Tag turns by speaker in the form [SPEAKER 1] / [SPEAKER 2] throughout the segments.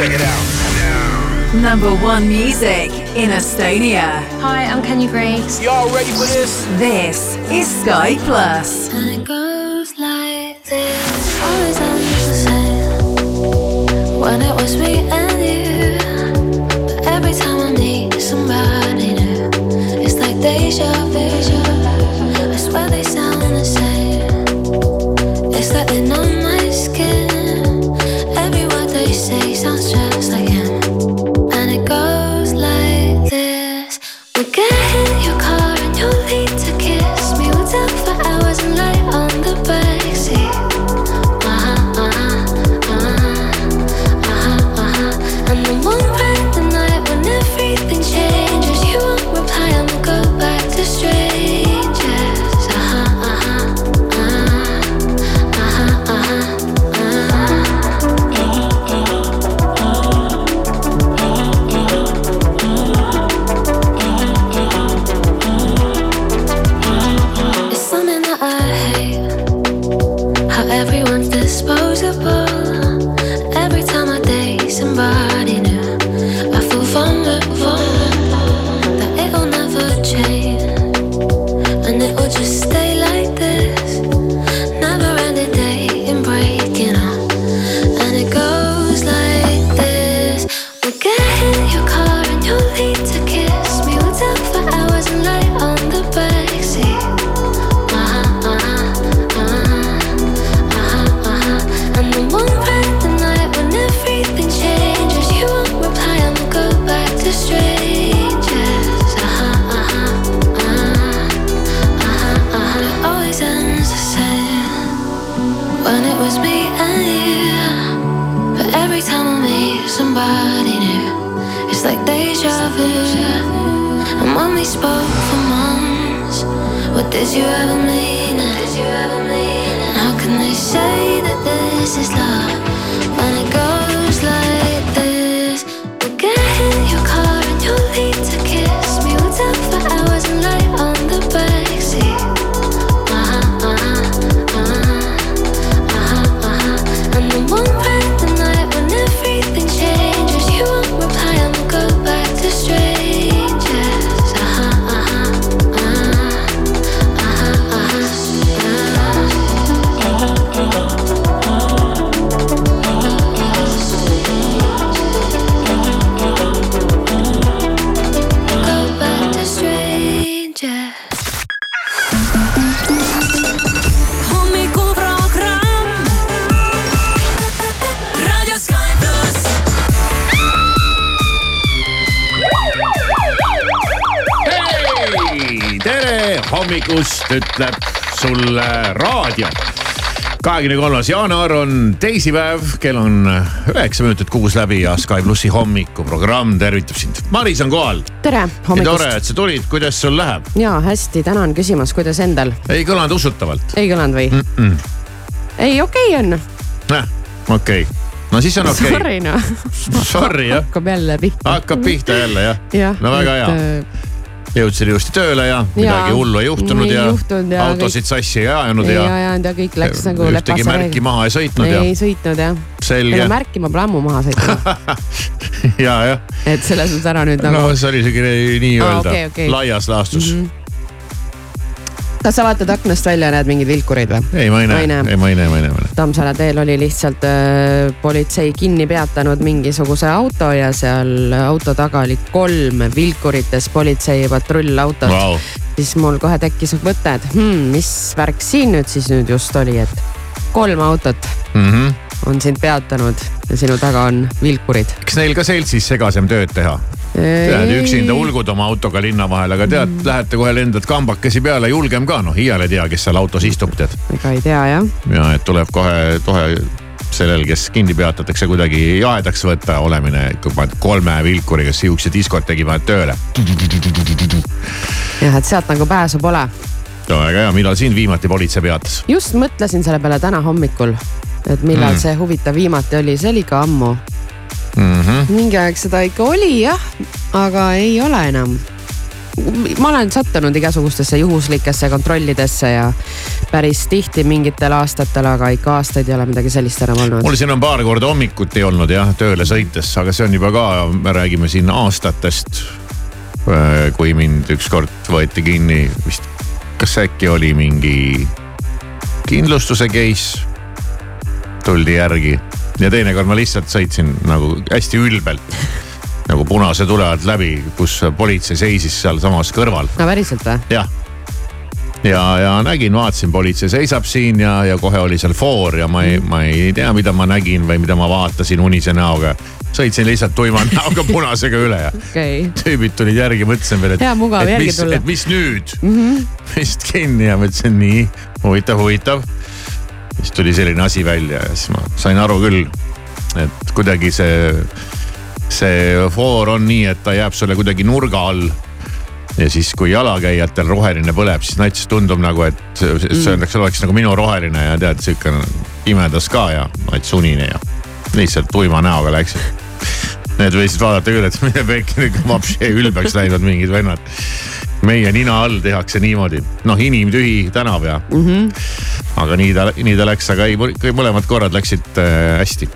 [SPEAKER 1] Check it out.
[SPEAKER 2] Number one music in Estonia.
[SPEAKER 1] Hi, I'm Kenny Greaves.
[SPEAKER 3] Y'all ready for this?
[SPEAKER 2] This is Sky Plus.
[SPEAKER 1] Spoke for months, what did you ever mean? Did you ever mean? How can they say that this is love
[SPEAKER 4] ütleb sulle raadio. kahekümne kolmas jaanuar on teisipäev, kell on üheksa minutit kuus läbi ja Sky plussi hommikuprogramm tervitab sind. Maris on kohal.
[SPEAKER 5] tere
[SPEAKER 4] nii tore,
[SPEAKER 5] hommikust.
[SPEAKER 4] et sa tulid, kuidas sul läheb?
[SPEAKER 5] ja hästi, tänan küsimast, kuidas endal?
[SPEAKER 4] ei kõlanud usutavalt.
[SPEAKER 5] ei kõlanud või mm? -mm. ei, okei okay on.
[SPEAKER 4] näh, okei okay., no siis on okei okay..
[SPEAKER 5] Sorry noh.
[SPEAKER 4] Sorry jah,
[SPEAKER 5] hakkab jälle pihta.
[SPEAKER 4] hakkab pihta jälle jah
[SPEAKER 5] jah.
[SPEAKER 4] no väga hea,
[SPEAKER 5] hea.
[SPEAKER 4] Jõudsid ilusti tööle ja midagi hullu ei juhtunud
[SPEAKER 5] ei
[SPEAKER 4] ja
[SPEAKER 5] juhtunud ja
[SPEAKER 4] autosid sassi ei ajanud
[SPEAKER 5] ei
[SPEAKER 4] ja
[SPEAKER 5] ajanud ja kõik läks nagu
[SPEAKER 4] ühtegi märki maha ei sõitnud ja
[SPEAKER 5] ei sõitnud jah. ei
[SPEAKER 4] selge
[SPEAKER 5] no. märki ma pole ammu maha sõitnud,
[SPEAKER 4] ja, jah,
[SPEAKER 5] et selles mõttes ära nüüd
[SPEAKER 4] no
[SPEAKER 5] nagu.
[SPEAKER 4] see oli siuke nii-öelda
[SPEAKER 5] Aa, okei, okei.
[SPEAKER 4] laias laastus mm. -hmm.
[SPEAKER 5] Kas sa vaatad aknast välja ja näed mingeid vilkureid või?
[SPEAKER 4] ei, ma
[SPEAKER 5] ei näe
[SPEAKER 4] ei, ma ei näe, ma ei näe, ma ei näe.
[SPEAKER 5] Tammsaare teel oli lihtsalt äh, politsei kinni peatanud mingisuguse auto ja seal auto taga oli kolm vilkurites politsei patrullautot
[SPEAKER 4] Vau,
[SPEAKER 5] siis mul kohe tekkis mõte, et hmm, mis värk siin nüüd siis nüüd just oli, et kolm autot
[SPEAKER 4] Mhm.
[SPEAKER 5] on sind peatanud ja sinu taga on vilkurid.
[SPEAKER 4] eks neil ka seltsis segasem tööd teha. tead, üksinda ulgud oma autoga linna vahel, aga tead, lähete kohe lendad kambakesi peale, julgem ka, noh iial ei tea, kes seal autos istub, tead.
[SPEAKER 5] ega ei tea jah,
[SPEAKER 4] ja et tuleb kohe, kohe sellel, kes kinni peatatakse, kuidagi jahedaks võtta olemine, kui paned kolme vilkuriga sihukese diskoteki paned tööle.
[SPEAKER 5] jah, et sealt nagu pääsu pole.
[SPEAKER 4] no väga hea, millal sind viimati politsei peatas?
[SPEAKER 5] just mõtlesin selle peale täna hommikul, et millal
[SPEAKER 4] Mm.
[SPEAKER 5] mm. see huvitav viimati oli, see oli ka ammu.
[SPEAKER 4] Mm -hmm.
[SPEAKER 5] mingi aeg seda ikka oli jah, aga ei ole enam. ma olen sattunud igasugustesse juhuslikesse kontrollidesse ja päris tihti mingitel aastatel, aga ikka aastaid ei ole midagi sellist enam olnud.
[SPEAKER 4] mul siin on paar korda hommikuti olnud jah, tööle sõites, aga see on juba ka, me räägime siin aastatest. kui mind ükskord võeti kinni vist, kas äkki oli mingi kindlustuse case, tuldi järgi ja teinekord ma lihtsalt sõitsin nagu hästi ülbelt nagu punase tule alt läbi, kus politsei seisis sealsamas kõrval.
[SPEAKER 5] no päriselt või?
[SPEAKER 4] jah. ja, ja nägin, vaatasin, politsei seisab siin ja, ja kohe oli seal foor ja ma ei, ma ei tea, mida ma nägin või mida ma vaatasin unise näoga. sõitsin lihtsalt tuima näoga punasega üle ja
[SPEAKER 5] okay.
[SPEAKER 4] tüübid tulid järgi, mõtlesin veel, et.
[SPEAKER 5] hea mugav järgi tulla.
[SPEAKER 4] et mis nüüd mm, -hmm. vist kinni ja mõtlesin nii, huvitav, huvitav. Siis tuli selline asi välja ja siis ma sain aru küll, et kuidagi see see foor on nii, et ta jääb sulle kuidagi nurga all. ja siis, kui jalakäijatel roheline põleb, siis nats tundub nagu, et see öeldakse, oleks nagu minu roheline ja tead, sihuke pimedas ka ja nats unine ja lihtsalt tuima näoga läksid. Need võisid vaadata küll, et mine pekki, vapši ülbeks läinud mingid vennad. Meie nina all tehakse niimoodi, noh inimtühi tänav ja mm. -hmm. aga nii ta, nii ta läks, aga ei, mõlemad korrad läksid äh, hästi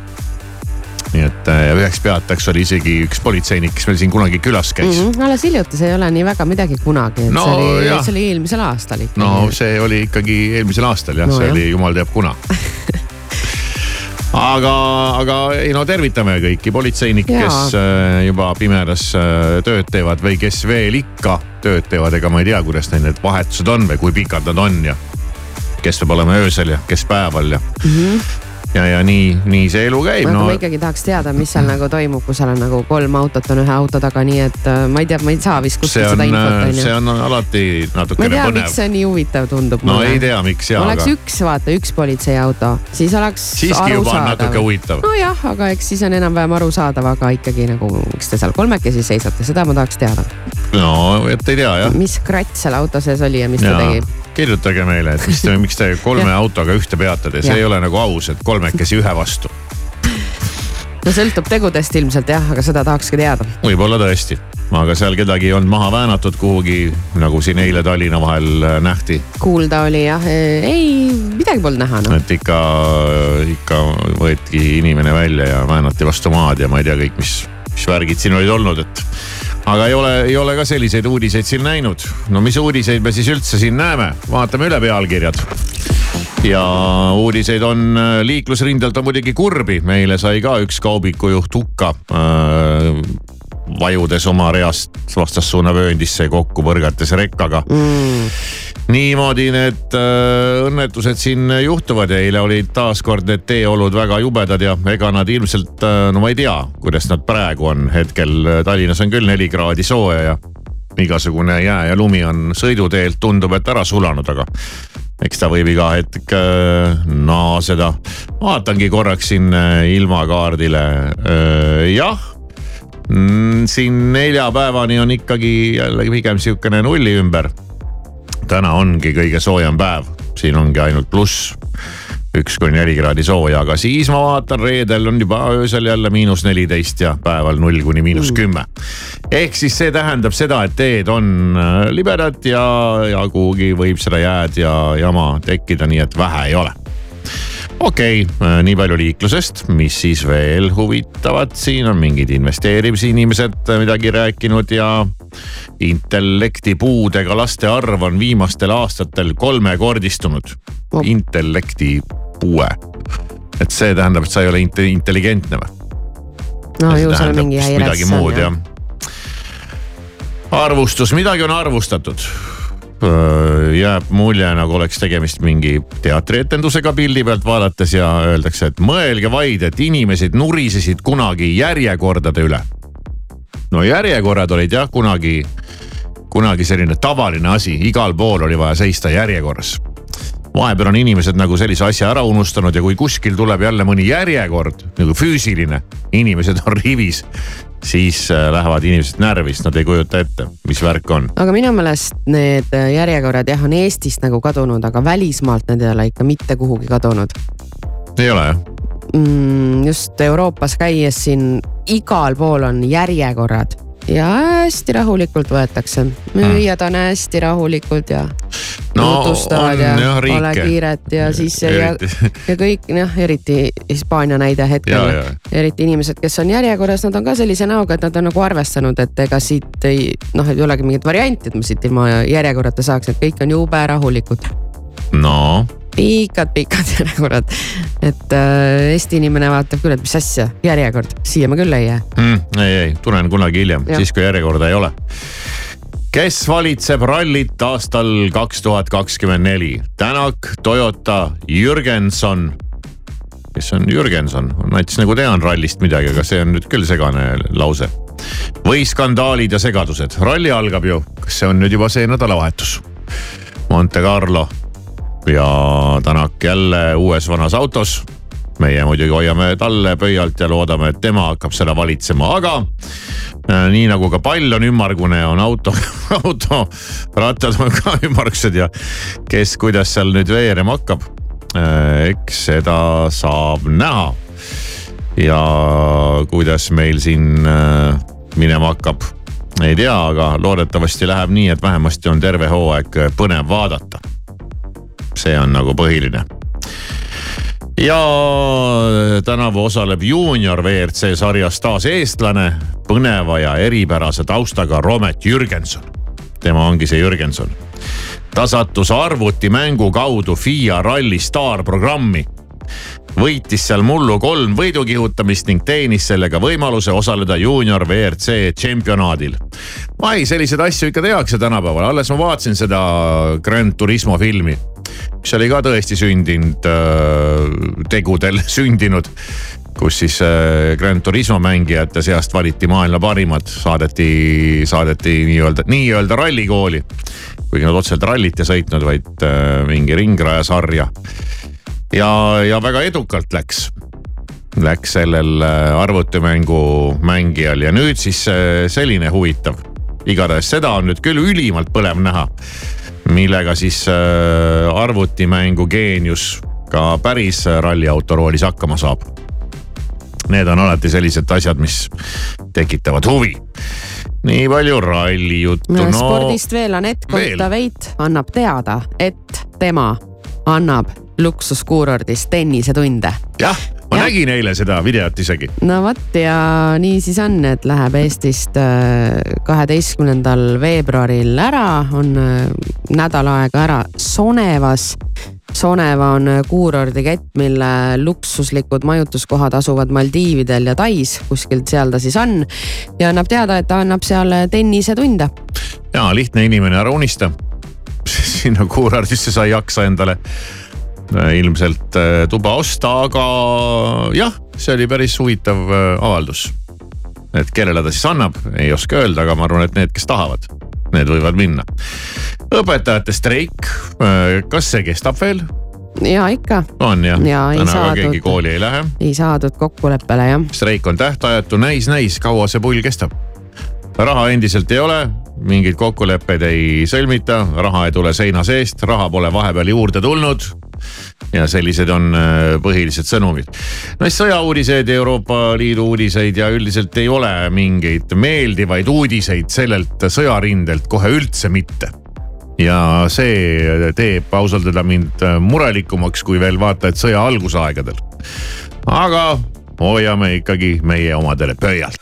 [SPEAKER 4] nii et äh, üheks peatajaks oli isegi üks politseinik, kes meil siin kunagi külas käis mm.
[SPEAKER 5] -hmm. alles hiljuti, see ei ole nii väga midagi kunagi, et no, see oli, see oli eelmisel aastal ikkagi.
[SPEAKER 4] no see oli ikkagi eelmisel aastal jah no,, see jah. oli jumal teab kuna aga, aga ei no tervitame kõiki politseinikke, kes äh, juba pimedas äh, tööd teevad või kes veel ikka tööd teevad, ega ma ei tea, kuidas neil need vahetused on või kui pikad nad on ja kes peab olema öösel ja kes päeval ja mm. -hmm ja, ja nii, nii see elu käib.
[SPEAKER 5] aga no. ma ikkagi tahaks teada, mis seal nagu toimub, kui seal on nagu kolm autot on ühe auto taga, nii et äh, ma ei tea, ma ei saa vist kuskilt seda infot
[SPEAKER 4] on ju. see on alati natukene
[SPEAKER 5] põnev. ma
[SPEAKER 4] ei tea,
[SPEAKER 5] miks see nii huvitav tundub
[SPEAKER 4] no, mulle. no ei tea, miks jaa.
[SPEAKER 5] oleks aga... üks, vaata üks politseiauto, siis oleks.
[SPEAKER 4] siiski juba on natuke huvitav.
[SPEAKER 5] nojah, aga eks siis on enam-vähem arusaadav, aga ikkagi nagu, miks te seal kolmekesi seisate, seda ma tahaks teada.
[SPEAKER 4] no, et ei tea jah.
[SPEAKER 5] mis kratt seal auto sees oli ja mis ja. ta tegi
[SPEAKER 4] kirjutage meile, et mis te, miks te kolme autoga ühte peatate, see ja. ei ole nagu aus, et kolmekesi ühe vastu.
[SPEAKER 5] no sõltub tegudest ilmselt jah, aga seda tahakski teada.
[SPEAKER 4] võib-olla tõesti, aga seal kedagi ei olnud maha väänatud kuhugi, nagu siin eile Tallinna vahel äh, nähti.
[SPEAKER 5] kuulda oli jah, ei midagi polnud näha
[SPEAKER 4] no.. et ikka, ikka võeti inimene välja ja väänati vastu maad ja ma ei tea kõik, mis, mis värgid siin olid olnud, et aga ei ole, ei ole ka selliseid uudiseid siin näinud. no mis uudiseid me siis üldse siin näeme, vaatame üle pealkirjad. ja uudiseid on äh, liiklusrindelt on muidugi kurbi, meile sai ka üks kaubikujuht hukka äh, vajudes oma reast vastassuuna vööndisse kokku põrgates rekkaga mm niimoodi need äh, õnnetused siin juhtuvad ja eile olid taaskord need teeolud väga jubedad ja ega nad ilmselt äh,, no ma ei tea, kuidas nad praegu on, hetkel äh, Tallinnas on küll neli kraadi sooja ja igasugune jää ja lumi on sõiduteelt, tundub, et ära sulanud, aga eks ta võib iga hetk äh, naaseda. vaatangi korraks siin ilmakaardile. Jah mm, siin neljapäevani on ikkagi jälle pigem sihukene nulli ümber täna ongi kõige soojem päev, siin ongi ainult pluss üks kuni neli kraadi sooja, aga siis ma vaatan, reedel on juba öösel jälle miinus neliteist ja päeval null kuni miinus mm. kümme. ehk siis see tähendab seda, et teed on äh, libedad ja, ja kuhugi võib seda jääd ja jama tekkida, nii et vähe ei ole okei okay,, äh, nii palju liiklusest, mis siis veel huvitavat, siin on mingid investeerimisinimesed äh, midagi rääkinud ja intellektipuudega laste arv on viimastel aastatel kolmekordistunud oh.. intellektipuue, et see tähendab, et sa ei ole intelligentne või?
[SPEAKER 5] no ju seal mingi häire.
[SPEAKER 4] midagi muud jah. arvustus, midagi on arvustatud jääb mulje, nagu oleks tegemist mingi teatrietendusega pildi pealt vaadates ja öeldakse, et mõelge vaid, et inimesed nurisesid kunagi järjekordade üle. no järjekorrad olid jah kunagi kunagi selline tavaline asi, igal pool oli vaja seista järjekorras. vahepeal on inimesed nagu sellise asja ära unustanud ja kui kuskil tuleb jälle mõni järjekord nagu füüsiline, inimesed on rivis siis äh, lähevad inimesed närvi, sest nad ei kujuta ette, mis värk on.
[SPEAKER 5] aga minu meelest need äh, järjekorrad jah, on Eestist nagu kadunud, aga välismaalt need ei ole ikka mitte kuhugi kadunud.
[SPEAKER 4] ei ole jah?
[SPEAKER 5] mm,. just Euroopas käies siin igal pool on järjekorrad ja hästi rahulikult võetakse. müüjad on hästi rahulikud ja
[SPEAKER 4] No
[SPEAKER 5] jutustavad
[SPEAKER 4] on
[SPEAKER 5] ja pole kiiret ja siis ja,
[SPEAKER 4] Eriti.
[SPEAKER 5] ja kõik noh, eriti Hispaania näide hetkel
[SPEAKER 4] Ja, ja.
[SPEAKER 5] eriti inimesed, kes on järjekorras, nad on ka sellise näoga, et nad on nagu arvestanud, et ega siit ei noh, ei olegi mingit varianti, et ma siit ilma järjekorrata saaks, et kõik on jube rahulikud
[SPEAKER 4] no
[SPEAKER 5] pikad-pikad järjekorrad. et äh, Eesti inimene vaatab küll, et mis asja, järjekord, siia ma küll ei jää.
[SPEAKER 4] mm,, ei, ei tulen kunagi hiljem, siis kui järjekorda ei ole. kes valitseb rallit aastal kaks tuhat kakskümmend neli? Tänak, Toyota, Jürgenson. kes on Jürgenson, nats nagu tean rallist midagi, aga see on nüüd küll segane lause. või skandaalid ja segadused, ralli algab ju, kas see on nüüd juba see nädalavahetus? Monte Carlo ja Tänak jälle uues vanas autos meie muidugi hoiame talle pöialt ja loodame, et tema hakkab seda valitsema, aga äh, nii nagu ka pall on ümmargune, on auto, auto rattad on ka ümmargused ja kes, kuidas seal nüüd veerema hakkab äh,. eks seda saab näha. ja kuidas meil siin äh, minema hakkab, ei tea, aga loodetavasti läheb nii, et vähemasti on terve hooaeg põnev vaadata. See on nagu põhiline ja tänavu osaleb juunior WRC sarjas taas eestlane, põneva ja eripärase taustaga Romet Jürgenson. tema ongi see Jürgenson. ta sattus arvutimängu kaudu FIA ralli staarprogrammi. võitis seal mullu kolm võidukihutamist ning teenis sellega võimaluse osaleda juunior WRC tšempionaadil. ai, selliseid asju ikka tehakse tänapäeval, alles ma vaatasin seda Grand Turismo filmi mis oli ka tõesti sündinud äh, tegudel sündinud. kus siis äh, Grand Turismo mängijate seast valiti maailma parimad, saadeti, saadeti nii-öelda, nii-öelda rallikooli. kuigi nad otseselt rallit ei sõitnud, vaid äh, mingi ringrajasarja. ja, ja väga edukalt läks läks sellel äh, arvutimängu mängijal ja nüüd siis selline huvitav. igatahes seda on nüüd küll ülimalt põlev näha millega siis äh, arvutimängu geenius ka päris ralliauto roolis hakkama saab. Need on alati sellised asjad, mis tekitavad huvi. nii palju ralli juttu
[SPEAKER 5] no,. spordist veel Anett Kontaveit annab teada, et tema annab luksuskuurordis tennisetunde.
[SPEAKER 4] jah, ma
[SPEAKER 5] Jah.
[SPEAKER 4] nägin eile seda videot isegi.
[SPEAKER 5] no vot ja nii siis on, et läheb Eestist äh, kaheteistkümnendal veebruaril ära, on äh, nädal aega ära Sonevas. Soneva on äh, kuurordi kett, mille luksuslikud majutuskohad asuvad Maldiividel ja Tais, kuskilt seal ta siis on. ja annab teada, et ta annab seal tennisetunde.
[SPEAKER 4] ja lihtne inimene, ära unista. sinna kuurordisse sa ei jaksa endale ilmselt äh, tuba osta, aga jah, see oli päris huvitav äh, avaldus. et kellele ta siis annab, ei oska öelda, aga ma arvan, et need, kes tahavad, need võivad minna. õpetajate streik, kas see kestab veel?
[SPEAKER 5] ja ikka,
[SPEAKER 4] on jah
[SPEAKER 5] Ja
[SPEAKER 4] täna
[SPEAKER 5] saadud.
[SPEAKER 4] keegi kooli ei lähe.
[SPEAKER 5] ei saadud kokkuleppele jah.
[SPEAKER 4] streik on tähtajatu, näis, näis, kaua see pull kestab. raha endiselt ei ole, mingeid kokkuleppeid ei sõlmita, raha ei tule seina seest, raha pole vahepeal juurde tulnud. Ja sellised on äh, põhilised sõnumid. no siis sõjauudiseid, Euroopa Liidu uudiseid ja üldiselt ei ole mingeid meeldivaid uudiseid sellelt sõjarindelt kohe üldse mitte ja see teeb ausalt öelda mind äh, murelikumaks kui veel vaata, et sõja algusaegadel. aga hoiame ikkagi meie omadele pöialt.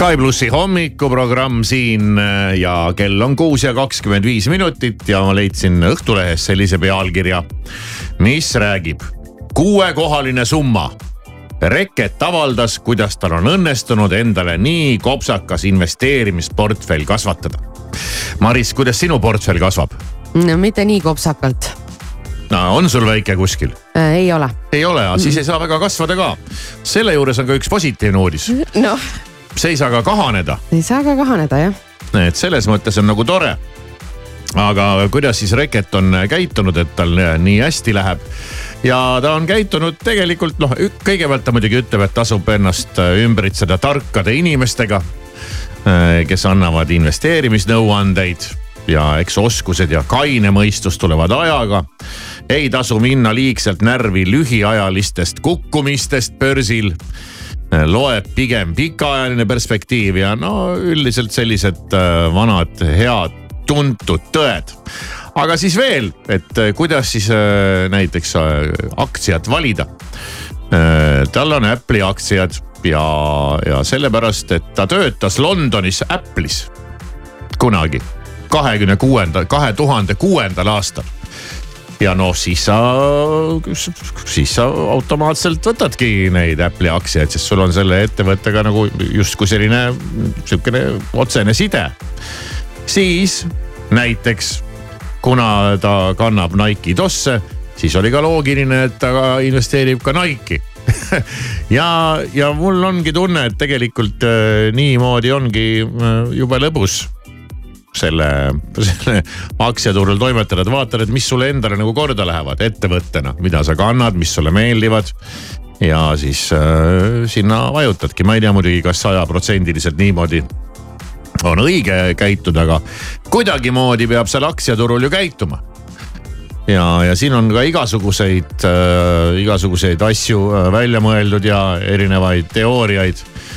[SPEAKER 2] Sky
[SPEAKER 4] plussi hommikuprogramm siin äh, ja kell on kuus ja kakskümmend viis minutit ja ma leidsin Õhtulehest sellise pealkirja, mis räägib kuuekohaline summa. Reket avaldas, kuidas tal on õnnestunud endale nii kopsakas investeerimisportfell kasvatada. Maris, kuidas sinu portfell kasvab?
[SPEAKER 5] no mitte nii kopsakalt
[SPEAKER 4] no on sul väike kuskil?
[SPEAKER 5] äh,, ei ole.
[SPEAKER 4] ei ole, siis ei saa väga kasvada ka. selle juures on ka üks positiivne uudis,
[SPEAKER 5] noh,
[SPEAKER 4] see ei saa ka kahaneda
[SPEAKER 5] ei saa ka kahaneda jah.
[SPEAKER 4] et selles mõttes on nagu tore. aga kuidas siis Reket on käitunud, et tal nii hästi läheb ja ta on käitunud tegelikult noh, kõigepealt ta muidugi ütleb, et tasub ennast ümbritseda tarkade inimestega, kes annavad investeerimisnõuandeid ja eks oskused ja kaine mõistus tulevad ajaga. ei tasu minna liigselt närvi lühiajalistest kukkumistest börsil loeb pigem pikaajaline perspektiiv ja no üldiselt sellised äh, vanad head tuntud tõed. aga siis veel, et äh, kuidas siis näiteks aktsiat valida. tal on Apple'i aktsiad ja, ja sellepärast, et ta töötas Londonis Apple'is kunagi kahekümne kuuenda, kahe tuhande kuuendal aastal ja noh, siis sa, siis sa automaatselt võtadki neid Apple'i aktsiaid, sest sul on selle ettevõttega nagu justkui selline sihukene otsene side. siis näiteks kuna ta kannab Nike'i tosse, siis oli ka loogiline, et ta investeerib ka Nike'i ja, ja mul ongi tunne, et tegelikult äh, niimoodi ongi äh, jube lõbus selle, selle aktsiaturul toimetada, et vaatad, et mis sulle endale nagu korda lähevad ettevõttena, mida sa kannad, mis sulle meeldivad. ja siis äh, sinna vajutadki, ma ei tea muidugi, kas sajaprotsendiliselt niimoodi on õige käituda, aga kuidagimoodi peab seal aktsiaturul ju käituma. ja, ja siin on ka igasuguseid äh,, igasuguseid asju äh, välja mõeldud ja erinevaid teooriaid. äh,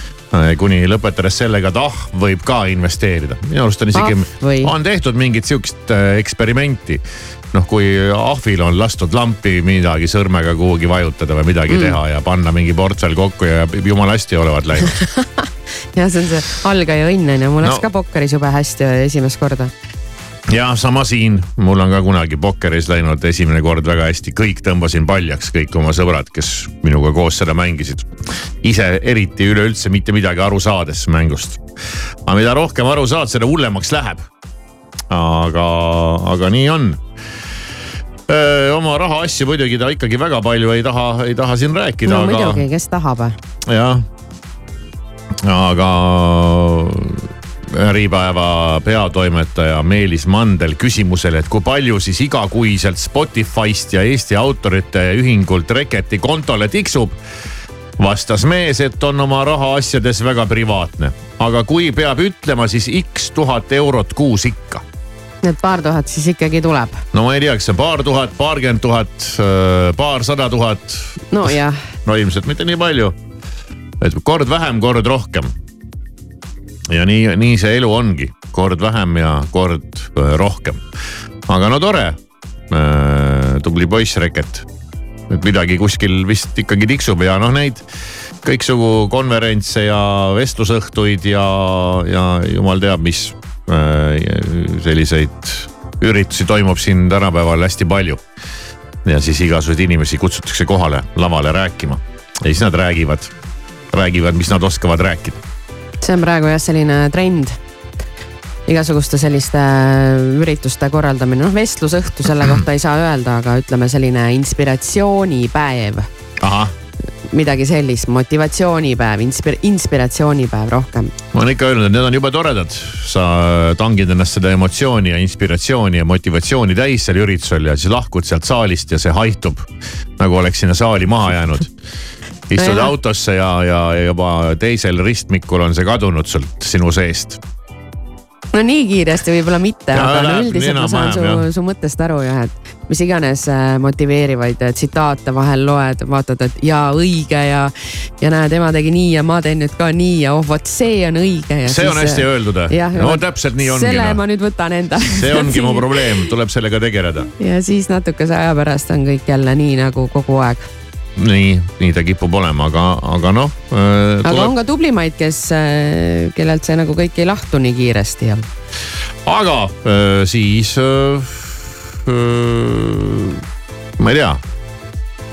[SPEAKER 4] kuni lõpetades sellega, et ah, võib ka investeerida. minu arust on isegi
[SPEAKER 5] Ah,
[SPEAKER 4] on tehtud mingit sihukest äh, eksperimenti. noh, kui ahvil on lastud lampi midagi sõrmega kuhugi vajutada või midagi mm. teha ja panna mingi portfell kokku ja jumala hästi olevat läinud.
[SPEAKER 5] ja see on see algaja õnn on ju, mul läks
[SPEAKER 4] No.
[SPEAKER 5] ka pokkeris jube hästi esimest korda.
[SPEAKER 4] Ja sama siin, mul on ka kunagi pokkeris läinud esimene kord väga hästi, kõik tõmbasin paljaks, kõik oma sõbrad, kes minuga koos seda mängisid. ise eriti üleüldse mitte midagi aru saades mängust. aga mida rohkem aru saad, seda hullemaks läheb. aga, aga nii on oma rahaasju muidugi ta ikkagi väga palju ei taha, ei taha siin rääkida.
[SPEAKER 5] no
[SPEAKER 4] aga...
[SPEAKER 5] muidugi, kes tahab.
[SPEAKER 4] jah, aga Äripäeva peatoimetaja Meelis Mandel küsimusele, et kui palju siis igakuiselt Spotify'st ja Eesti Autorite Ühingult Reketi kontole tiksub vastas mees, et on oma rahaasjades väga privaatne, aga kui peab ütlema, siis X tuhat eurot kuus ikka
[SPEAKER 5] et paar tuhat siis ikkagi tuleb.
[SPEAKER 4] no ma ei tea, kas see paar tuhat, paarkümmend tuhat, paarsada tuhat.
[SPEAKER 5] nojah.
[SPEAKER 4] no ilmselt mitte nii palju. et kord vähem, kord rohkem. Ja nii, nii see elu ongi, kord vähem ja kord äh, rohkem. aga no tore, tubli poiss Reket. et midagi kuskil vist ikkagi tiksub ja noh, neid kõiksugu konverentse ja vestlusõhtuid ja, ja jumal teab, mis selliseid üritusi toimub siin tänapäeval hästi palju. ja siis igasuguseid inimesi kutsutakse kohale lavale rääkima ja siis nad räägivad, räägivad, mis nad oskavad rääkida.
[SPEAKER 5] See on praegu jah, selline trend igasuguste selliste ürituste korraldamine, noh vestlusõhtu selle kohta ei saa öelda, aga ütleme selline inspiratsioonipäev. midagi sellist, motivatsioonipäev, inspir-, inspiratsioonipäev rohkem.
[SPEAKER 4] ma olen ikka öelnud, et need on jube toredad. sa tangid ennast seda emotsiooni ja inspiratsiooni ja motivatsiooni täis seal üritusel ja siis lahkud sealt saalist ja see haihtub nagu oleks sinna saali maha jäänud. istud no autosse ja, ja juba teisel ristmikul on see kadunud sult sinu seest
[SPEAKER 5] no nii kiiresti võib-olla mitte, aga no üldiselt ma saan su, su mõttest aru jah, et mis iganes äh, motiveerivaid äh, tsitaate vahel loed, vaatad, et jaa õige ja. ja näed, ema tegi nii ja ma teen nüüd ka nii ja oh vot see on õige.
[SPEAKER 4] see on hästi öeldud, no täpselt nii ongi.
[SPEAKER 5] selle
[SPEAKER 4] no.
[SPEAKER 5] ma nüüd võtan enda.
[SPEAKER 4] see ongi mu probleem, tuleb sellega tegeleda.
[SPEAKER 5] ja siis natukese aja pärast on kõik jälle nii nagu kogu aeg
[SPEAKER 4] nii, nii ta kipub olema, aga, aga noh
[SPEAKER 5] äh,. aga tuleb... on ka tublimaid, kes äh,, kellelt see nagu kõik ei lahtu nii kiiresti ja.
[SPEAKER 4] aga äh, siis äh, äh, ma ei tea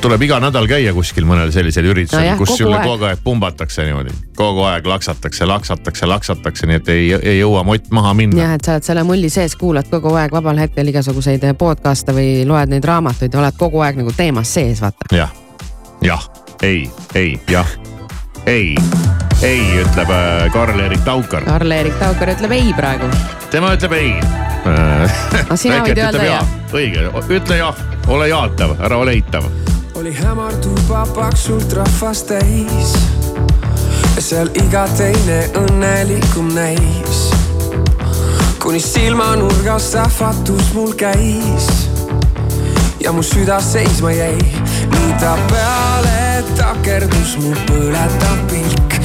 [SPEAKER 4] tuleb iga nädal käia kuskil mõnel sellisel üritusel no, kus sulle kogu aeg pumbatakse niimoodi. kogu aeg laksatakse, laksatakse, laksatakse, nii et ei, ei jõua mott maha minna.
[SPEAKER 5] jah, et sa oled selle mulli sees, kuulad kogu aeg vabal hetkel igasuguseid podcast'e või loed neid raamatuid ja oled kogu aeg nagu teemas sees, vaata.
[SPEAKER 4] jah jah, ei, ei, jah, ei, ei, ütleb äh, Karl-Erik Taukar.
[SPEAKER 5] Karl-Erik Taukar ütleb ei praegu.
[SPEAKER 4] tema ütleb ei
[SPEAKER 5] aga sina võid öelda jah.
[SPEAKER 4] õige, ütle jah, ole jaatav, ära ole eitav.
[SPEAKER 6] oli hämar tuba paksult rahvast täis seal iga teine õnnelikum näis. kuni silmanurgas sähvatus mul käis ja mu süda seisma jäi. Nii ta peale takerdus mu põletav pilk.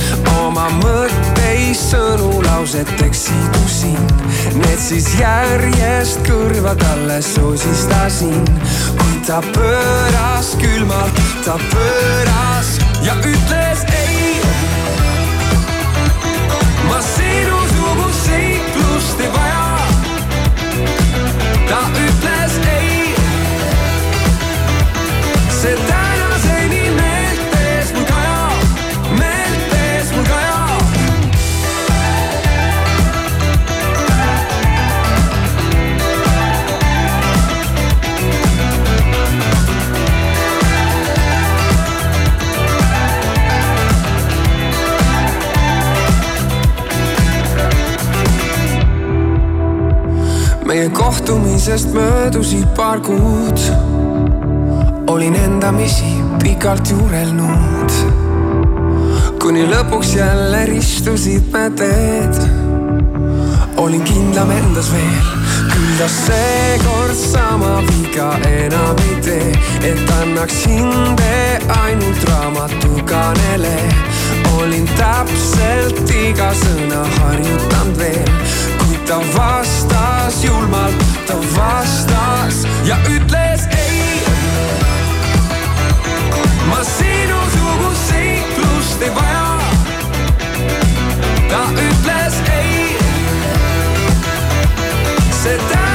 [SPEAKER 6] Oma mõtteid sõnu lauseteks sidusin. Need siis järjest kõrva talle sosistasin, kuid ta pööras külmalt, ta pööras ja ütles kohtumisest möödusid paar kuud olin endamisi pikalt juurelnud. kuni lõpuks jälle ristusid me teed. olin kindlam endas veel, küll ta seekord sama viga enam ei tee, et annaks hinde ainult raamatukanele. olin täpselt iga sõna harjutanud veel, ta vastas julmalt, ta vastas ja ütles ei ma sinusugust seiklust ei vaja. ta ütles ei. see täna.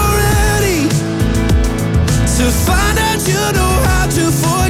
[SPEAKER 7] you know how to forget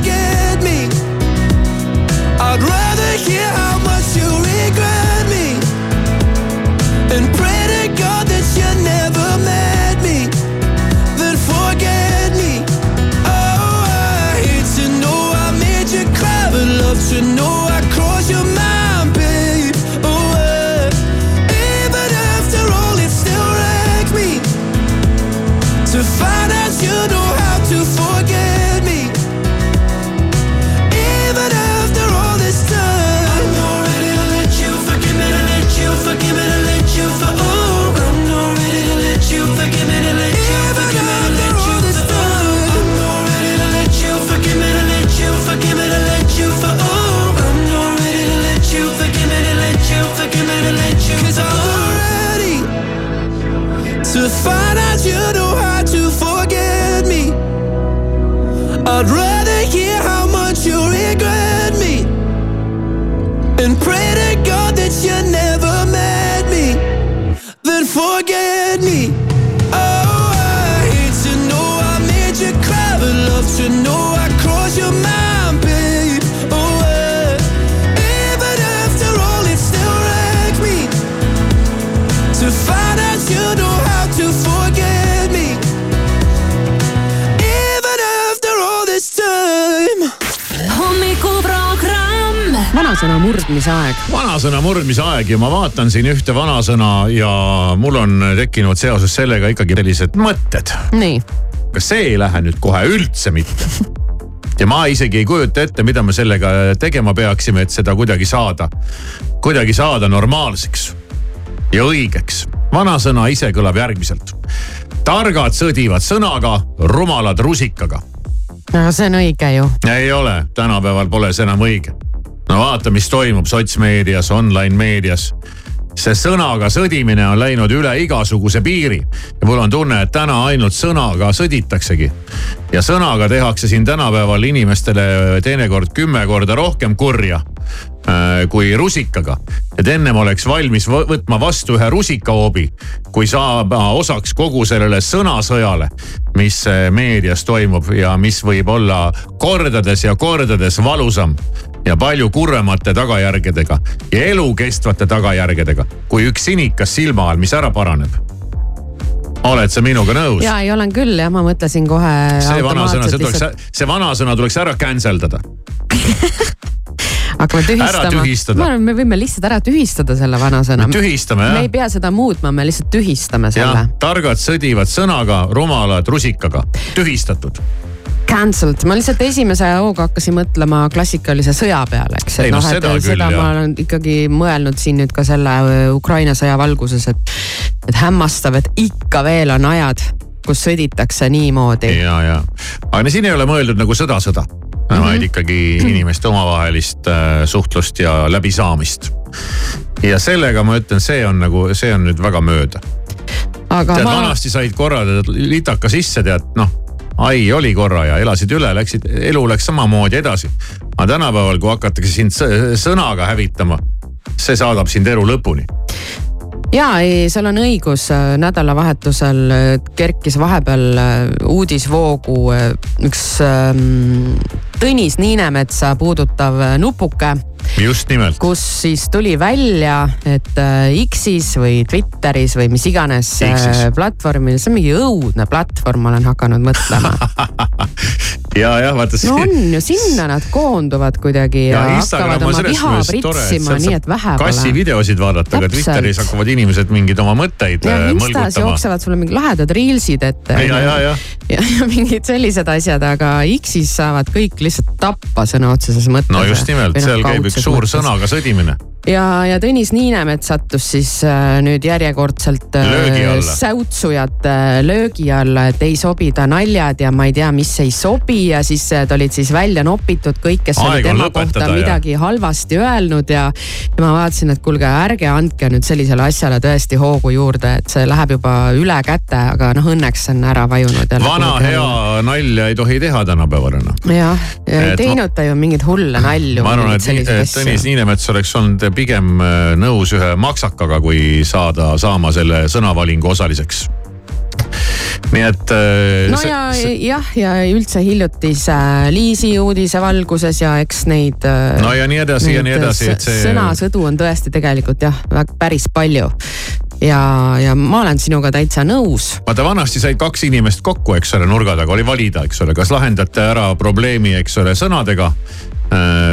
[SPEAKER 5] vanasõna murdmise aeg.
[SPEAKER 4] vanasõna murdmise aeg ja ma vaatan siin ühte vanasõna ja mul on tekkinud seoses sellega ikkagi sellised mõtted.
[SPEAKER 5] nii,
[SPEAKER 4] kas see ei lähe nüüd kohe üldse mitte? ja ma isegi ei kujuta ette, mida me sellega tegema peaksime, et seda kuidagi saada, kuidagi saada normaalseks ja õigeks. vanasõna ise kõlab järgmiselt. targad sõdivad sõnaga, rumalad rusikaga.
[SPEAKER 5] aga see on õige ju.
[SPEAKER 4] ei ole, tänapäeval pole see enam õige. no vaata, mis toimub sotsmeedias, online meedias see sõnaga sõdimine on läinud üle igasuguse piiri ja mul on tunne, et täna ainult sõnaga sõditaksegi. ja sõnaga tehakse siin tänapäeval inimestele teinekord kümme korda rohkem kurja kui rusikaga. et ennem oleks valmis võ- võtma vastu ühe rusikahoobi, kui saab äh, osaks kogu sellele sõnasõjale, mis äh, meedias toimub ja mis võib olla kordades ja kordades valusam ja palju kurvemate tagajärgedega ja elukestvate tagajärgedega kui üks sinikas silma all, mis ära paraneb. oled sa minuga nõus?
[SPEAKER 5] ja ei olen küll jah, ma mõtlesin kohe.
[SPEAKER 4] see vanasõna, see tuleks, see vanasõna tuleks ära cancel dada.
[SPEAKER 5] hakkame tühistama. Ma arvan, me võime lihtsalt ära tühistada selle vanasõna.
[SPEAKER 4] Me tühistame, jah.
[SPEAKER 5] me ei pea seda muutma, me lihtsalt tühistame selle.,
[SPEAKER 4] targad sõdivad sõnaga, rumalad rusikaga, tühistatud.
[SPEAKER 5] Cancelled, ma lihtsalt esimese hooga hakkasin mõtlema klassikalise sõja peale, eks.
[SPEAKER 4] Ei, no
[SPEAKER 5] et
[SPEAKER 4] seda küll,
[SPEAKER 5] seda
[SPEAKER 4] jah.
[SPEAKER 5] ma olen ikkagi mõelnud siin nüüd ka selle öö, Ukraina sõja valguses, et, et hämmastav, et ikka veel on ajad, kus sõditakse niimoodi.
[SPEAKER 4] ja, ja, aga siin ei ole mõeldud nagu sõda-sõda mm,
[SPEAKER 5] Mhm.
[SPEAKER 4] -hmm. vaid ikkagi inimeste omavahelist äh, suhtlust ja läbisaamist. ja sellega ma ütlen, see on nagu, see on nüüd väga mööda.
[SPEAKER 5] aga
[SPEAKER 4] tead,
[SPEAKER 5] ma,
[SPEAKER 4] vanasti said korra litaka sisse, tead noh, ai oli korra ja elasid üle, läksid, elu läks samamoodi edasi. aga tänapäeval, kui hakatakse sind sõ- sõnaga hävitama, see saadab sind elu lõpuni.
[SPEAKER 5] Ja ei, seal on õigus, nädalavahetusel äh, kerkis vahepeal äh, uudisvoogu äh, üks ähm, Tõnis Niinemetsa puudutav äh, nupuke
[SPEAKER 4] just nimelt.
[SPEAKER 5] kus siis tuli välja, et äh, X-is või Twitteris või mis iganes äh,
[SPEAKER 4] X-is.
[SPEAKER 5] platvormil, see on mingi õudne platvorm, ma olen hakanud mõtlema.
[SPEAKER 4] ja, jah, vaata
[SPEAKER 5] no on ju, sinna nad koonduvad kuidagi ja, ja hakkavad oma viha pritsima, nii et vähe
[SPEAKER 4] kassi
[SPEAKER 5] pole.
[SPEAKER 4] videosid vaadata, aga. Twitteris hakkavad inimesed mingeid oma mõtteid
[SPEAKER 5] ja
[SPEAKER 4] äh, mõlgutama.
[SPEAKER 5] jooksevad sulle mingi lahedad reels'id ette.
[SPEAKER 4] ja, ja, ja
[SPEAKER 5] ja, ja mingid sellised asjad, aga X-is saavad kõik lihtsalt tappa sõna otseses mõttes.
[SPEAKER 4] no just nimelt, seal käib üks suur sõnaga sõdimine.
[SPEAKER 5] ja, ja Tõnis Niinemets sattus siis äh, nüüd järjekordselt äh, säutsujate löögi alla, et ei sobi ta naljad ja ma ei tea, mis ei sobi ja siis äh, ta olid siis välja nopitud kõik, kes
[SPEAKER 4] Aeg
[SPEAKER 5] oli tema kohta
[SPEAKER 4] ja-
[SPEAKER 5] midagi halvasti öelnud ja, ja ma vaatasin, et kuulge, ärge andke nüüd sellisele asjale tõesti hoogu juurde, et see läheb juba üle käte, aga noh, õnneks on ära vajunud.
[SPEAKER 4] vana hea nalja ei tohi teha tänapäeval enam.
[SPEAKER 5] jah, ja ei teinud ta ju mingeid hulle nalju.
[SPEAKER 4] ma arvan, et Tõnis Niinemets oleks olnud pigem äh, nõus ühe maksakaga, kui saada, saama selle sõnavalingu osaliseks. nii et.
[SPEAKER 5] no ja jah, ja üldse hiljutise Liisi uudise valguses ja eks neid.
[SPEAKER 4] No ja nii edasi ja nii edasi, et see-
[SPEAKER 5] sõnasõdu on tõesti tegelikult jah, päris palju. ja, ja ma olen sinuga täitsa nõus.
[SPEAKER 4] vaata vanasti said kaks inimest kokku, eks ole, nurga taga oli valida, eks ole, kas lahendate ära probleemi, eks ole, sõnadega äh,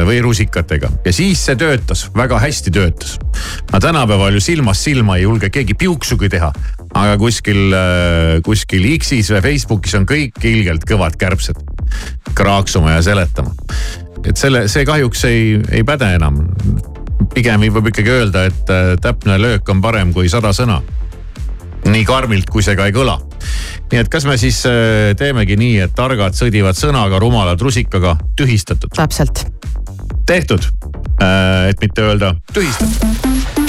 [SPEAKER 4] või rusikatega ja siis see töötas, väga hästi töötas. aga tänapäeval ju silmast silma ei julge keegi piuksugi teha, aga kuskil, kuskil X-is või Facebookis on kõik ilgelt kõvad kärbsed kraaksuma ja seletama. et selle, see kahjuks ei, ei päde enam. pigem võib ikkagi öelda, et äh, täpne löök on parem kui sada sõna nii karmilt, kui see ka ei kõla. Nii et kas me siis äh, teemegi nii, et targad sõdivad sõnaga, rumalad rusikaga, tühistatud.
[SPEAKER 5] täpselt.
[SPEAKER 4] tehtud, et mitte öelda tühistatud.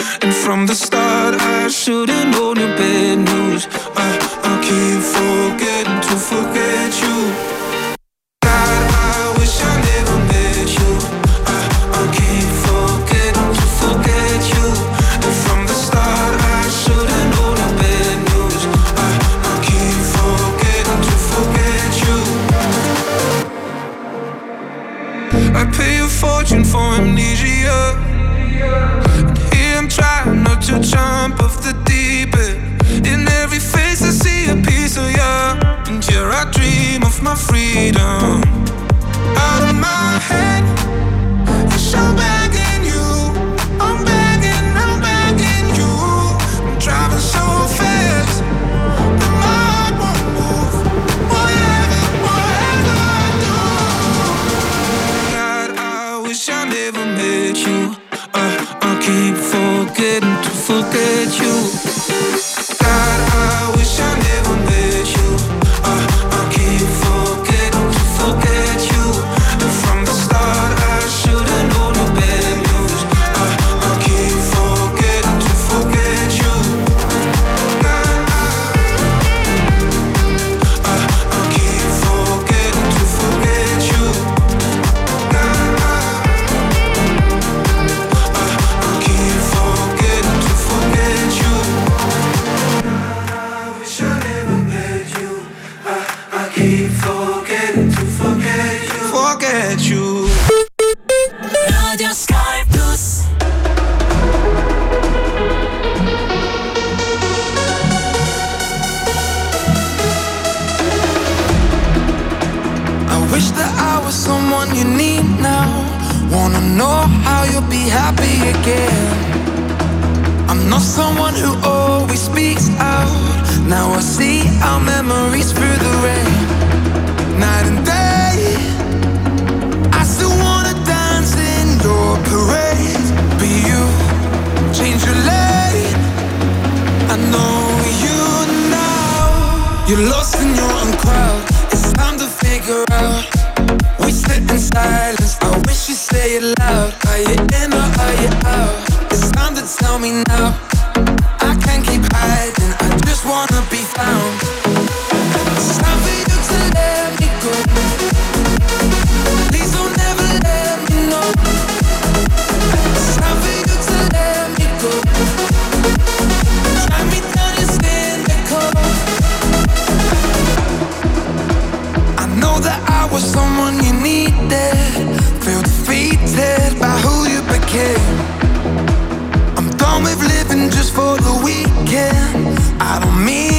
[SPEAKER 3] from the start. I should've known your bad news. I, I keep forgetting to forget.
[SPEAKER 8] Always speaks out. Now I see our memories through the rain. Night and day. I still wanna dance in your parade. But you change your lane. I know you now. You're lost in your own crowd. It's time to figure out. We sit in silence. I wish you say it loud. Are you in or are you out? It's time to tell me now. Hiding. I just wanna be found. It's time for you to let me go. Please don't ever let me know. It's time for you to let me go. Me down cynical. I know that I was someone you needed. Weekend. I don't mean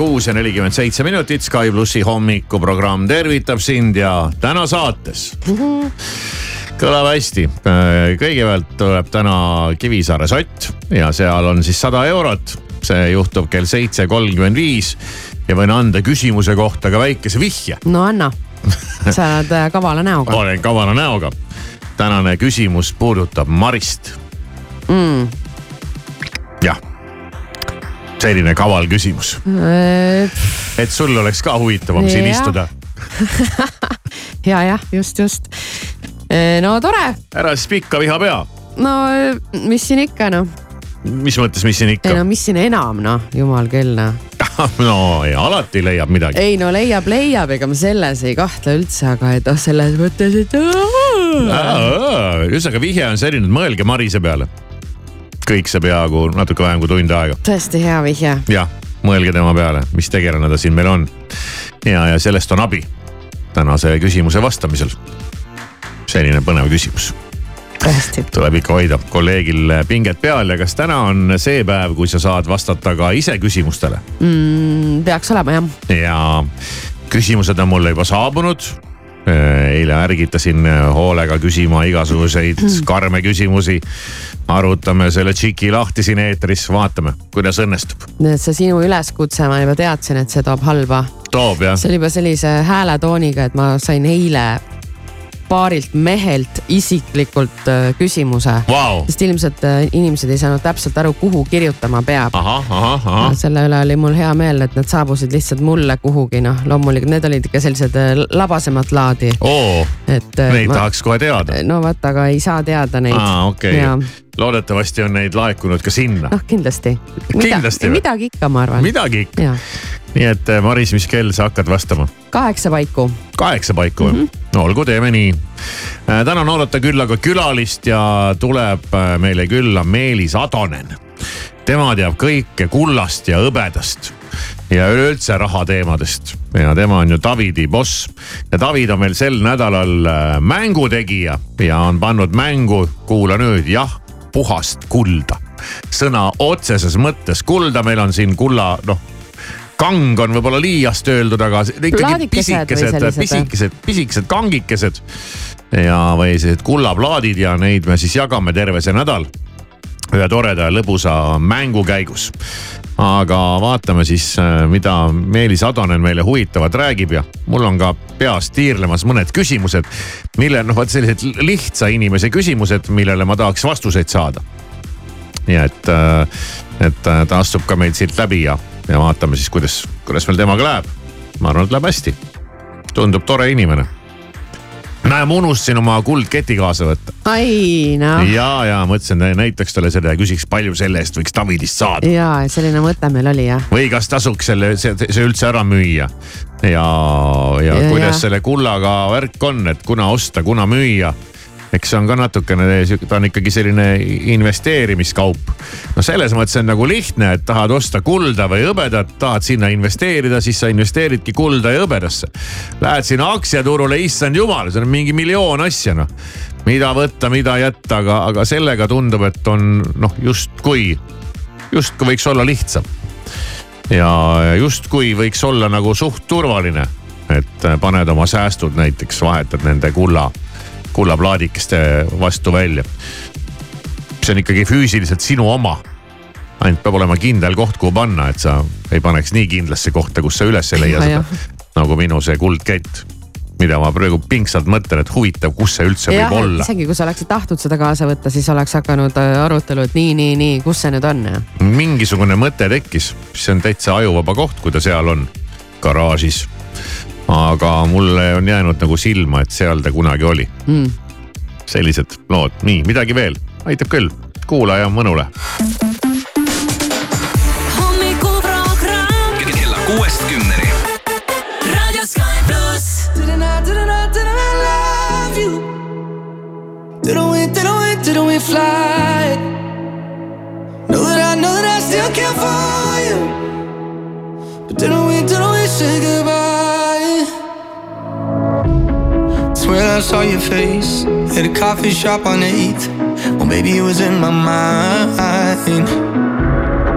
[SPEAKER 4] kuus ja nelikümmend seitse minutit, Sky plussi hommikuprogramm tervitab sind ja täna saates kõlab hästi. kõigepealt tuleb täna Kivisaare sott ja seal on siis sada eurot. see juhtub kell seitse kolmkümmend viis ja võin anda küsimuse kohta ka väikese vihje.
[SPEAKER 5] no anna, sa oled äh, kavala näoga
[SPEAKER 4] olen kavala näoga. tänane küsimus puudutab Marist.
[SPEAKER 5] mm..
[SPEAKER 4] Selline kaval küsimus,
[SPEAKER 5] Äh,
[SPEAKER 4] et sul oleks ka huvitavam siin
[SPEAKER 5] Jah.
[SPEAKER 4] istuda.
[SPEAKER 5] ja, jah, just, just. no tore,
[SPEAKER 4] ära siis pikka viha pea.
[SPEAKER 5] no mis siin ikka noh,
[SPEAKER 4] mis mõttes, mis siin
[SPEAKER 5] ei
[SPEAKER 4] ikka
[SPEAKER 5] no? mis siin enam noh, jumal küll noh.
[SPEAKER 4] no ja alati leiab midagi.
[SPEAKER 5] ei no leiab, leiab, ega ma selles ei kahtle üldse, aga et noh, selles mõttes, et.
[SPEAKER 4] ühesõnaga vihje on selline, et mõelge Marise peale. Kõik see peaaegu natuke vähem kui tund aega.
[SPEAKER 5] tõesti hea vihje.
[SPEAKER 4] jah, mõelge tema peale, mis tegelane ta siin meil on. ja, ja sellest on abi tänase küsimuse vastamisel. selline põnev küsimus
[SPEAKER 5] tõesti.
[SPEAKER 4] tuleb ikka hoida kolleegil pinget peal ja kas täna on see päev, kui sa saad vastata ka ise küsimustele
[SPEAKER 5] mm,. peaks olema jah.
[SPEAKER 4] ja küsimused on mulle juba saabunud. Eile ärgitasin hoolega küsima igasuguseid karme küsimusi. arutame selle tšiki lahti siin eetris, vaatame, kuidas õnnestub.
[SPEAKER 5] see sinu üleskutse, ma juba teadsin, et see toob halba.
[SPEAKER 4] toob jah
[SPEAKER 5] see oli juba sellise hääletooniga, et ma sain eile paarilt mehelt isiklikult äh, küsimuse
[SPEAKER 4] wow..
[SPEAKER 5] sest ilmselt äh, inimesed ei saanud täpselt aru, kuhu kirjutama peab. selle üle oli mul hea meel, et nad saabusid lihtsalt mulle kuhugi, noh loomulikult need olid ikka sellised äh, labasemat laadi,
[SPEAKER 4] oo,
[SPEAKER 5] et.
[SPEAKER 4] neid tahaks kohe teada.
[SPEAKER 5] no vot, aga ei saa teada neid.
[SPEAKER 4] aa, okei okay., loodetavasti on neid laekunud ka sinna.
[SPEAKER 5] noh, kindlasti.
[SPEAKER 4] Kindlasti
[SPEAKER 5] midagi ikka, ma arvan.
[SPEAKER 4] midagi ikka. nii et eh, Maris, mis kell sa hakkad vastama?
[SPEAKER 5] kaheksa paiku.
[SPEAKER 4] kaheksa paiku mm? -hmm. no olgu, teeme nii. täna on oodata küll aga külalist ja tuleb äh, meile külla Meelis Atonen. tema teab kõike kullast ja hõbedast ja üleüldse rahateemadest ja tema on ju Davidi boss ja David on meil sel nädalal mängutegija ja on pannud mängu, kuula nüüd, jah, puhast kulda. sõna otseses mõttes kulda, meil on siin kulla, noh kang on võib-olla liiast öeldud, aga ikkagi pisikesed,
[SPEAKER 5] sellised?
[SPEAKER 4] pisikesed, pisikesed kangikesed ja, või sellised kullaplaadid ja neid me siis jagame terve see nädal ühe toreda lõbusa mängu käigus. Aga vaatame siis, mida Meelis Atonen meile huvitavat räägib ja mul on ka peas tiirlemas mõned küsimused, mille noh, vot sellised lihtsa inimese küsimused, millele ma tahaks vastuseid saada. nii et, et äh, ta astub ka meil siit läbi ja, ja vaatame siis, kuidas, kuidas meil temaga läheb. ma arvan, et läheb hästi. tundub tore inimene. näe, ma unustasin oma kuldketi kaasa võtta
[SPEAKER 5] ai noh,
[SPEAKER 4] ja, ja mõtlesin, näitaks talle seda ja küsiks, palju selle eest võiks Davidist saada.
[SPEAKER 5] ja selline mõte meil oli jah.
[SPEAKER 4] või kas tasuks selle, see, see üldse ära müüa. ja, ja, ja kuidas
[SPEAKER 5] ja.
[SPEAKER 4] selle kullaga värk on, et kuna osta, kuna müüa. Eks see on ka natukene, ta on ikkagi selline investeerimiskaup. no selles mõttes on nagu lihtne, et tahad osta kulda või hõbedat, tahad sinna investeerida, siis sa investeeridki kulda ja hõbedasse. Lähed sinna aktsiaturule, issand jumal, seal on mingi miljoon asja noh. mida võtta, mida jätta, aga, aga sellega tundub, et on noh, justkui, justkui võiks olla lihtsam ja justkui võiks olla nagu suht turvaline, et äh, paned oma säästud näiteks, vahetad nende kulla, kullaplaadikeste vastu välja. see on ikkagi füüsiliselt sinu oma. ainult peab olema kindel koht, kuhu panna, et sa ei paneks nii kindlasse kohta, kus sa üles ei leia
[SPEAKER 5] Ja,
[SPEAKER 4] seda nagu minu see kuldkett, mida ma praegu pingsalt mõtlen, et huvitav, kus see üldse
[SPEAKER 5] jah
[SPEAKER 4] võib, olla.
[SPEAKER 5] isegi kui sa oleksid tahtnud seda kaasa võtta, siis oleks hakanud äh, arutelu, et nii, nii, nii, kus see nüüd on ja
[SPEAKER 4] mingisugune mõte tekkis, see on täitsa ajuvaba koht, kui ta seal on, garaažis. Aga mulle on jäänud nagu silma, et seal ta kunagi oli
[SPEAKER 5] mm..
[SPEAKER 4] sellised lood, nii midagi veel, aitab küll, kuula ja mõnule.
[SPEAKER 7] kella kuuest kümneni.
[SPEAKER 8] Didn't we, didn't we, didn't we fly? Know that I, know that I still care for you. But didn't we, didn't we say goodbye? I saw your face at a coffee shop on 8th. Well, baby, it was in my mind.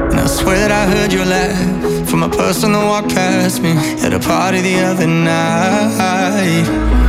[SPEAKER 8] And I swear that I heard your laugh from a person that walked past me at a party the other night.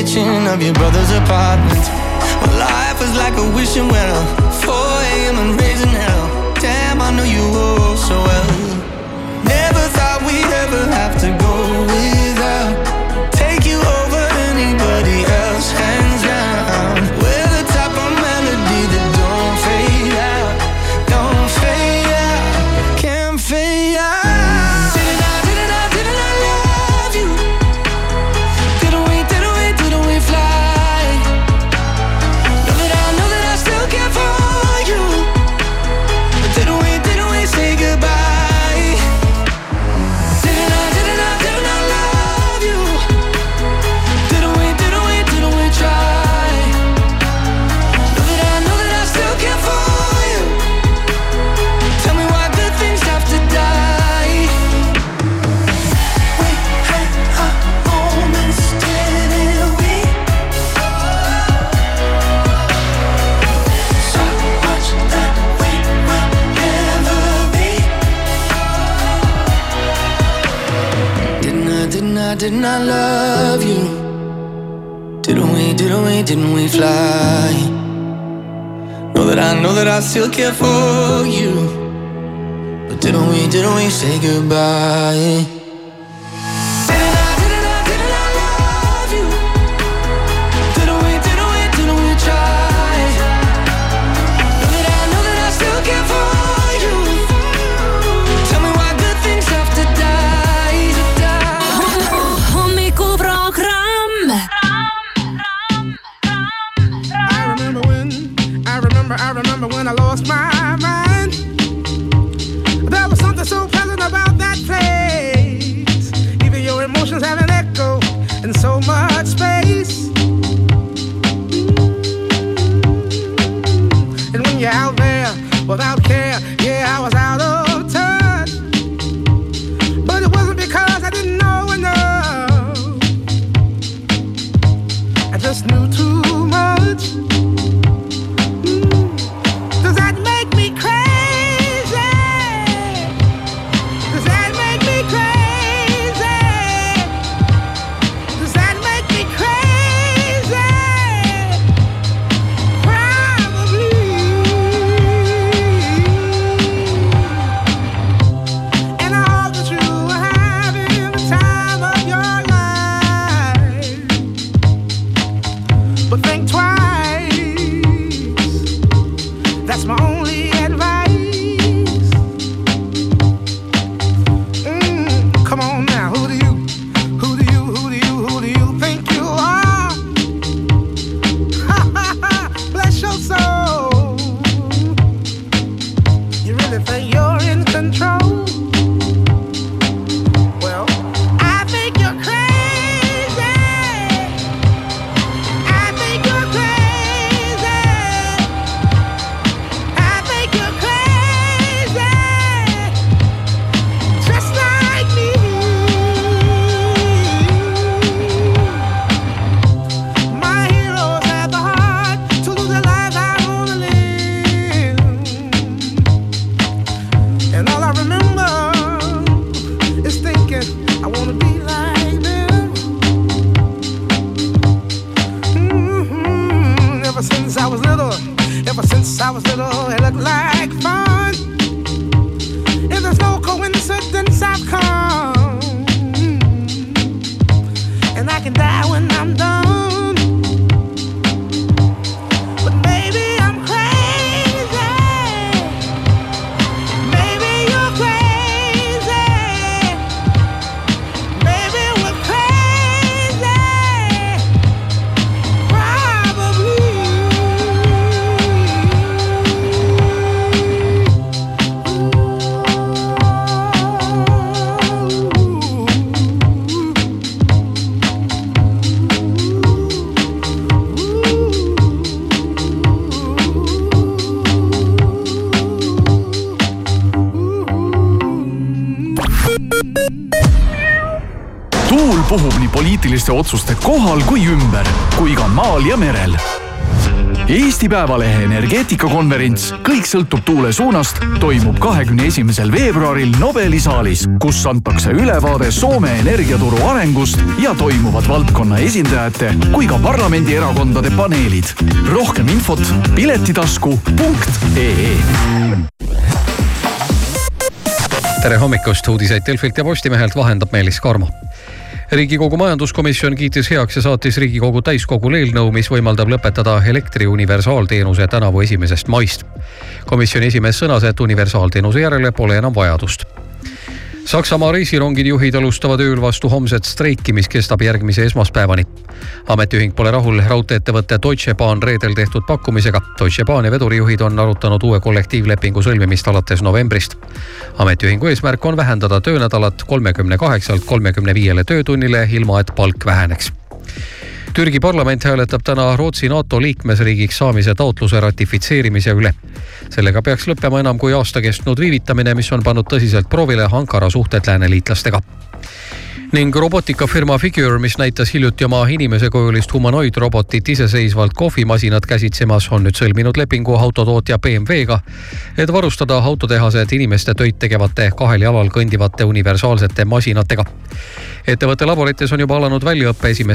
[SPEAKER 8] Kitchen of your brother's apartment? Well, life was like a wishing well, 4 a.m. and didn't I love you? Didn't we, didn't we, didn't we fly? Know that I know that I still care for you. But didn't we, didn't we say goodbye?
[SPEAKER 9] Poliitiliste otsuste kohal kui ümber, kui ka maal ja merel. Eesti Päevalehe energeetikakonverents Kõik sõltub tuule suunast toimub kahekümne esimesel veebruaril Nobeli saalis, kus antakse ülevaade Soome energiaturu arengust ja toimuvad valdkonna esindajate kui ka parlamendierakondade paneelid. rohkem infot piletitasku.ee
[SPEAKER 10] tere hommikust, uudiseid Delfilt ja Postimehelt vahendab Meelis Karmo riigikogu majanduskomisjon kiitis heaks ja saatis Riigikogu täiskogule eelnõu, mis võimaldab lõpetada elektri universaalteenuse tänavu esimesest maist. komisjoni esimees sõnas, et universaalteenuse järele pole enam vajadust. Saksamaa reisirongide juhid alustavad ööl vastu homset streiki, mis kestab järgmise esmaspäevani. ametiühing pole rahul raudtee-ettevõtte Deutsche Bahn reedel tehtud pakkumisega. Deutsche Bahn ja vedurijuhid on arutanud uue kollektiivlepingu sõlmimist alates novembrist. ametiühingu eesmärk on vähendada töönädalat kolmekümne kaheksalt kolmekümne viiele töötunnile, ilma et palk väheneks Türgi parlament hääletab täna Rootsi NATO liikmesriigiks saamise taotluse ratifitseerimise üle. sellega peaks lõppema enam kui aasta kestnud viivitamine, mis on pannud tõsiselt proovile Ankara suhted lääneliitlastega ning robotikafirma Figure, mis näitas hiljuti oma inimesekujulist humanoidrobotit iseseisvalt kohvimasinat käsitsemas, on nüüd sõlminud lepingu autotootja BMW-ga, et varustada autotehased inimeste töid tegevate kahel jalal kõndivate universaalsete masinatega. ettevõtte laborites on juba alanud väljaõpe esimeste